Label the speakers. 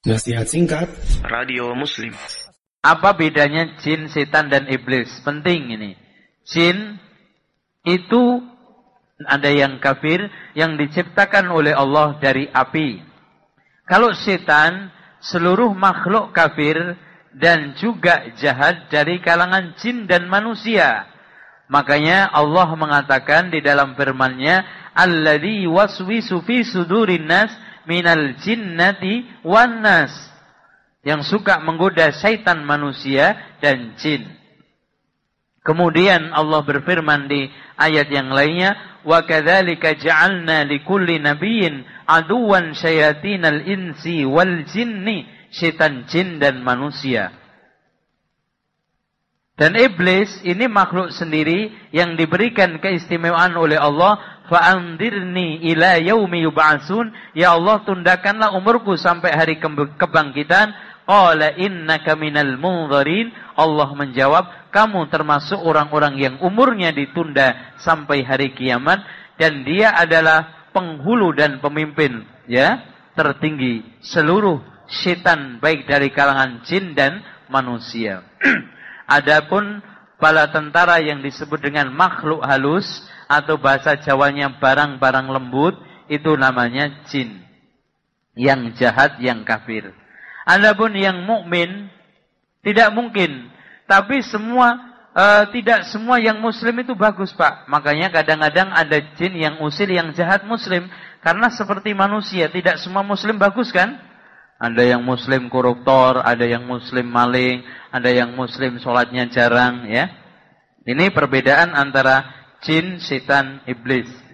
Speaker 1: Nasihat singkat
Speaker 2: Radio Muslim
Speaker 3: Apa bedanya jin, setan, dan iblis? Penting ini. Jin itu ada yang kafir yang diciptakan oleh Allah dari api. Kalau setan, seluruh makhluk kafir dan juga jahat dari kalangan jin dan manusia. Makanya Allah mengatakan di dalam firman-Nya, "Alladzi waswisu fi sudurin nas minal jinnati wan nas." Yang suka menggoda syaitan manusia dan jin. Kemudian Allah berfirman di ayat yang lainnya, "Wa kadzalika ja'alna likulli nabiyyin aduwan syayatinal insi wal jinni." Syaitan jin dan manusia. Dan iblis ini makhluk sendiri yang diberikan keistimewaan oleh Allah Fa'andirni ila yaumi. Ya Allah, tundakanlah umurku sampai hari kebangkitan. Allah menjawab, kamu termasuk orang-orang yang umurnya ditunda sampai hari kiamat dan dia adalah penghulu dan pemimpin ya tertinggi seluruh setan baik dari kalangan jin dan manusia. Adapun bala tentara yang disebut dengan makhluk halus atau bahasa Jawanya barang-barang lembut itu namanya jin. Yang jahat, yang kafir. Adapun yang mukmin tidak mungkin. Tapi semua uh, tidak semua yang muslim itu bagus, Pak. Makanya kadang-kadang ada jin yang usil yang jahat muslim karena seperti manusia, tidak semua muslim bagus kan? Ada yang muslim koruptor, ada yang muslim maling, ada yang muslim sholatnya jarang ya. Ini perbedaan antara jin, setan, iblis.